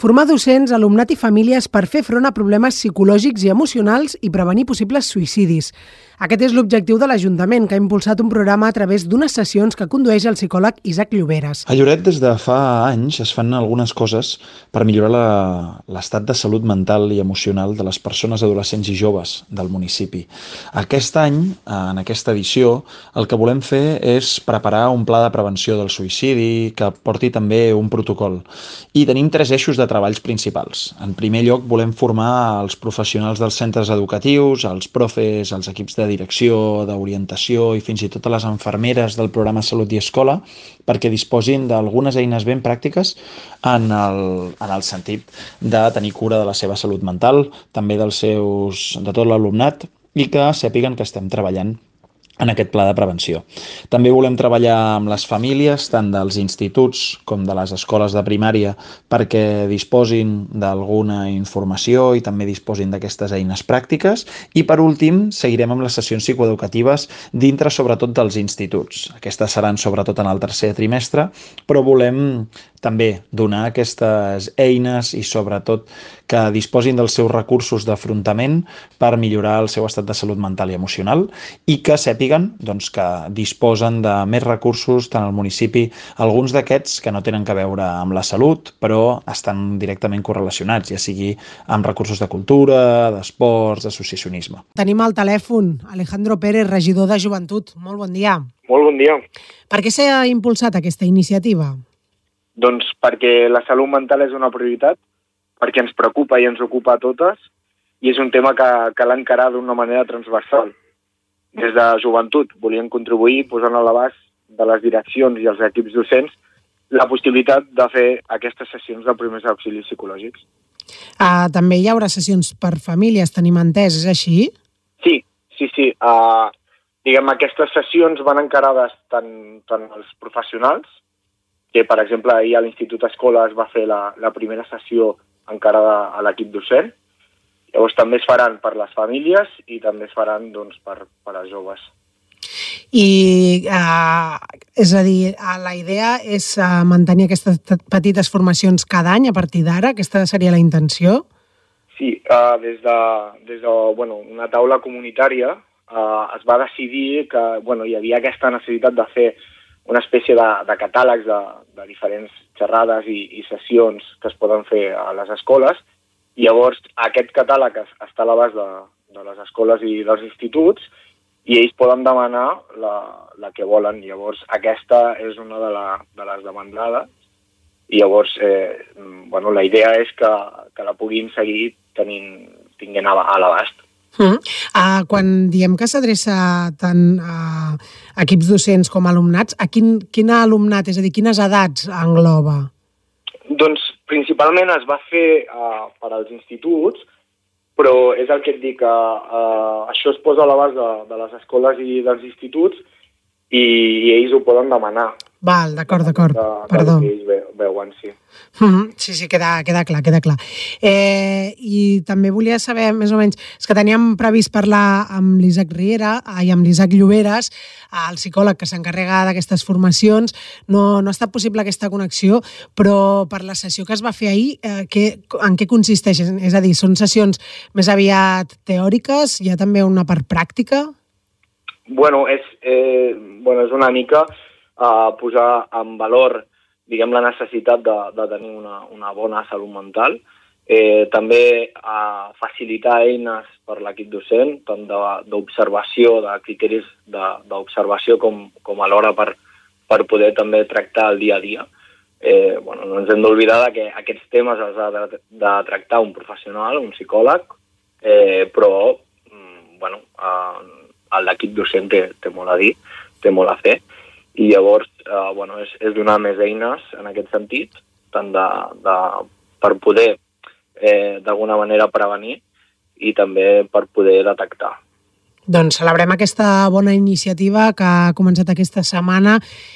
Formar docents, alumnat i famílies per fer front a problemes psicològics i emocionals i prevenir possibles suïcidis. Aquest és l'objectiu de l'Ajuntament, que ha impulsat un programa a través d'unes sessions que condueix el psicòleg Isaac Lloberes. A Lloret, des de fa anys, es fan algunes coses per millorar l'estat de salut mental i emocional de les persones, adolescents i joves del municipi. Aquest any, en aquesta edició, el que volem fer és preparar un pla de prevenció del suïcidi que porti també un protocol. I tenim tres eixos de treballs principals. En primer lloc, volem formar els professionals dels centres educatius, els profes, els equips de direcció, d'orientació i fins i tot a les enfermeres del programa Salut i Escola perquè disposin d'algunes eines ben pràctiques en el, en el sentit de tenir cura de la seva salut mental, també dels seus, de tot l'alumnat i que sàpiguen que estem treballant en aquest pla de prevenció. També volem treballar amb les famílies, tant dels instituts com de les escoles de primària, perquè disposin d'alguna informació i també disposin d'aquestes eines pràctiques. I per últim, seguirem amb les sessions psicoeducatives dintre sobretot dels instituts. Aquestes seran sobretot en el tercer trimestre, però volem també donar aquestes eines i sobretot que disposin dels seus recursos d'afrontament per millorar el seu estat de salut mental i emocional i que sàpiguen doncs, que disposen de més recursos tant al municipi, alguns d'aquests que no tenen que veure amb la salut però estan directament correlacionats, ja sigui amb recursos de cultura, d'esports, d'associacionisme. Tenim al telèfon Alejandro Pérez, regidor de Joventut. Molt bon dia. Molt bon dia. Per què s'ha impulsat aquesta iniciativa? Doncs perquè la salut mental és una prioritat, perquè ens preocupa i ens ocupa a totes, i és un tema que cal encarar d'una manera transversal. Des de joventut volien contribuir posant a l'abast de les direccions i els equips docents la possibilitat de fer aquestes sessions de primers auxilis psicològics. Uh, també hi haurà sessions per famílies, tenim entès, és així? Sí, sí, sí. Uh, diguem, aquestes sessions van encarades tant, tant als professionals, que, per exemple, ahir a l'Institut Escola es va fer la, la primera sessió encarada a l'equip docent. Llavors també es faran per les famílies i també es faran doncs, per, per als joves. I, uh, és a dir, uh, la idea és uh, mantenir aquestes petites formacions cada any a partir d'ara? Aquesta seria la intenció? Sí, uh, des de, des de bueno, una taula comunitària uh, es va decidir que bueno, hi havia aquesta necessitat de fer una espècie de, de catàlegs de, de diferents xerrades i, i sessions que es poden fer a les escoles llavors aquest catàleg està a l'abast de, de les escoles i dels instituts i ells poden demanar la, la que volen. Llavors aquesta és una de, la, de les demandades i llavors eh, bueno, la idea és que, que la puguin seguir tenint, tinguent a, a l'abast. Mm. Uh, quan diem que s'adreça tant a equips docents com a alumnats, a quin, quin alumnat, és a dir, quines edats engloba? Doncs principalment es va fer uh, per als instituts, però és el que et dic, uh, uh, això es posa a l'abast de, de les escoles i dels instituts i, i ells ho poden demanar. Val, d'acord, d'acord, perdó. Que ells veuen, sí. Mm -hmm. Sí, sí, queda, queda clar, queda clar. Eh, I també volia saber, més o menys, és que teníem previst parlar amb l'Isaac Riera i amb l'Isaac Lloberes, el psicòleg que s'encarrega d'aquestes formacions. No, no ha estat possible aquesta connexió, però per la sessió que es va fer ahir, eh, que, en què consisteix? És a dir, són sessions més aviat teòriques? Hi ha també una part pràctica? Bueno, és, eh, bueno, és una mica eh, posar en valor diguem, la necessitat de, de tenir una, una bona salut mental, eh, també a facilitar eines per l'equip docent, tant d'observació, de, de criteris d'observació com, com alhora per, per poder també tractar el dia a dia. Eh, bueno, no ens hem d'oblidar que aquests temes els ha de, de tractar un professional, un psicòleg, eh, però mm, bueno, eh, l'equip docent té, té molt a dir, té molt a fer i llavors eh, bueno, és, és donar més eines en aquest sentit, tant de, de, per poder eh, d'alguna manera prevenir i també per poder detectar. Doncs celebrem aquesta bona iniciativa que ha començat aquesta setmana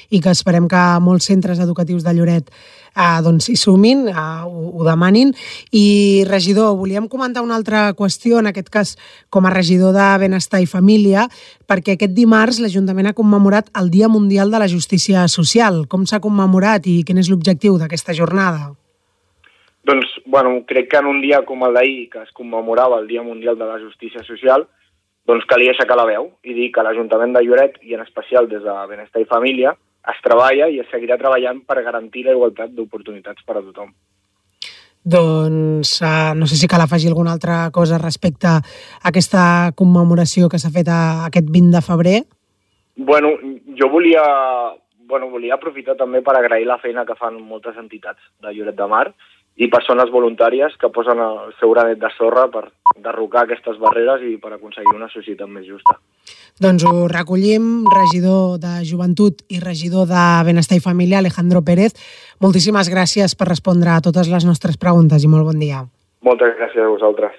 i que esperem que molts centres educatius de Lloret eh, doncs hi sumin, eh, ho, ho demanin. I, regidor, volíem comentar una altra qüestió, en aquest cas com a regidor de Benestar i Família, perquè aquest dimarts l'Ajuntament ha commemorat el Dia Mundial de la Justícia Social. Com s'ha commemorat i quin és l'objectiu d'aquesta jornada? Doncs, bueno, crec que en un dia com el d'ahir, que es commemorava el Dia Mundial de la Justícia Social, doncs calia aixecar la veu i dir que l'Ajuntament de Lloret, i en especial des de Benestar i Família, es treballa i es seguirà treballant per garantir la igualtat d'oportunitats per a tothom. Doncs uh, no sé si cal afegir alguna altra cosa respecte a aquesta commemoració que s'ha fet a, aquest 20 de febrer. Bueno, jo volia, bueno, volia aprofitar també per agrair la feina que fan moltes entitats de Lloret de Mar i persones voluntàries que posen el seu granet de sorra per derrocar aquestes barreres i per aconseguir una societat més justa. Doncs ho recollim, regidor de Joventut i regidor de Benestar i Família, Alejandro Pérez. Moltíssimes gràcies per respondre a totes les nostres preguntes i molt bon dia. Moltes gràcies a vosaltres.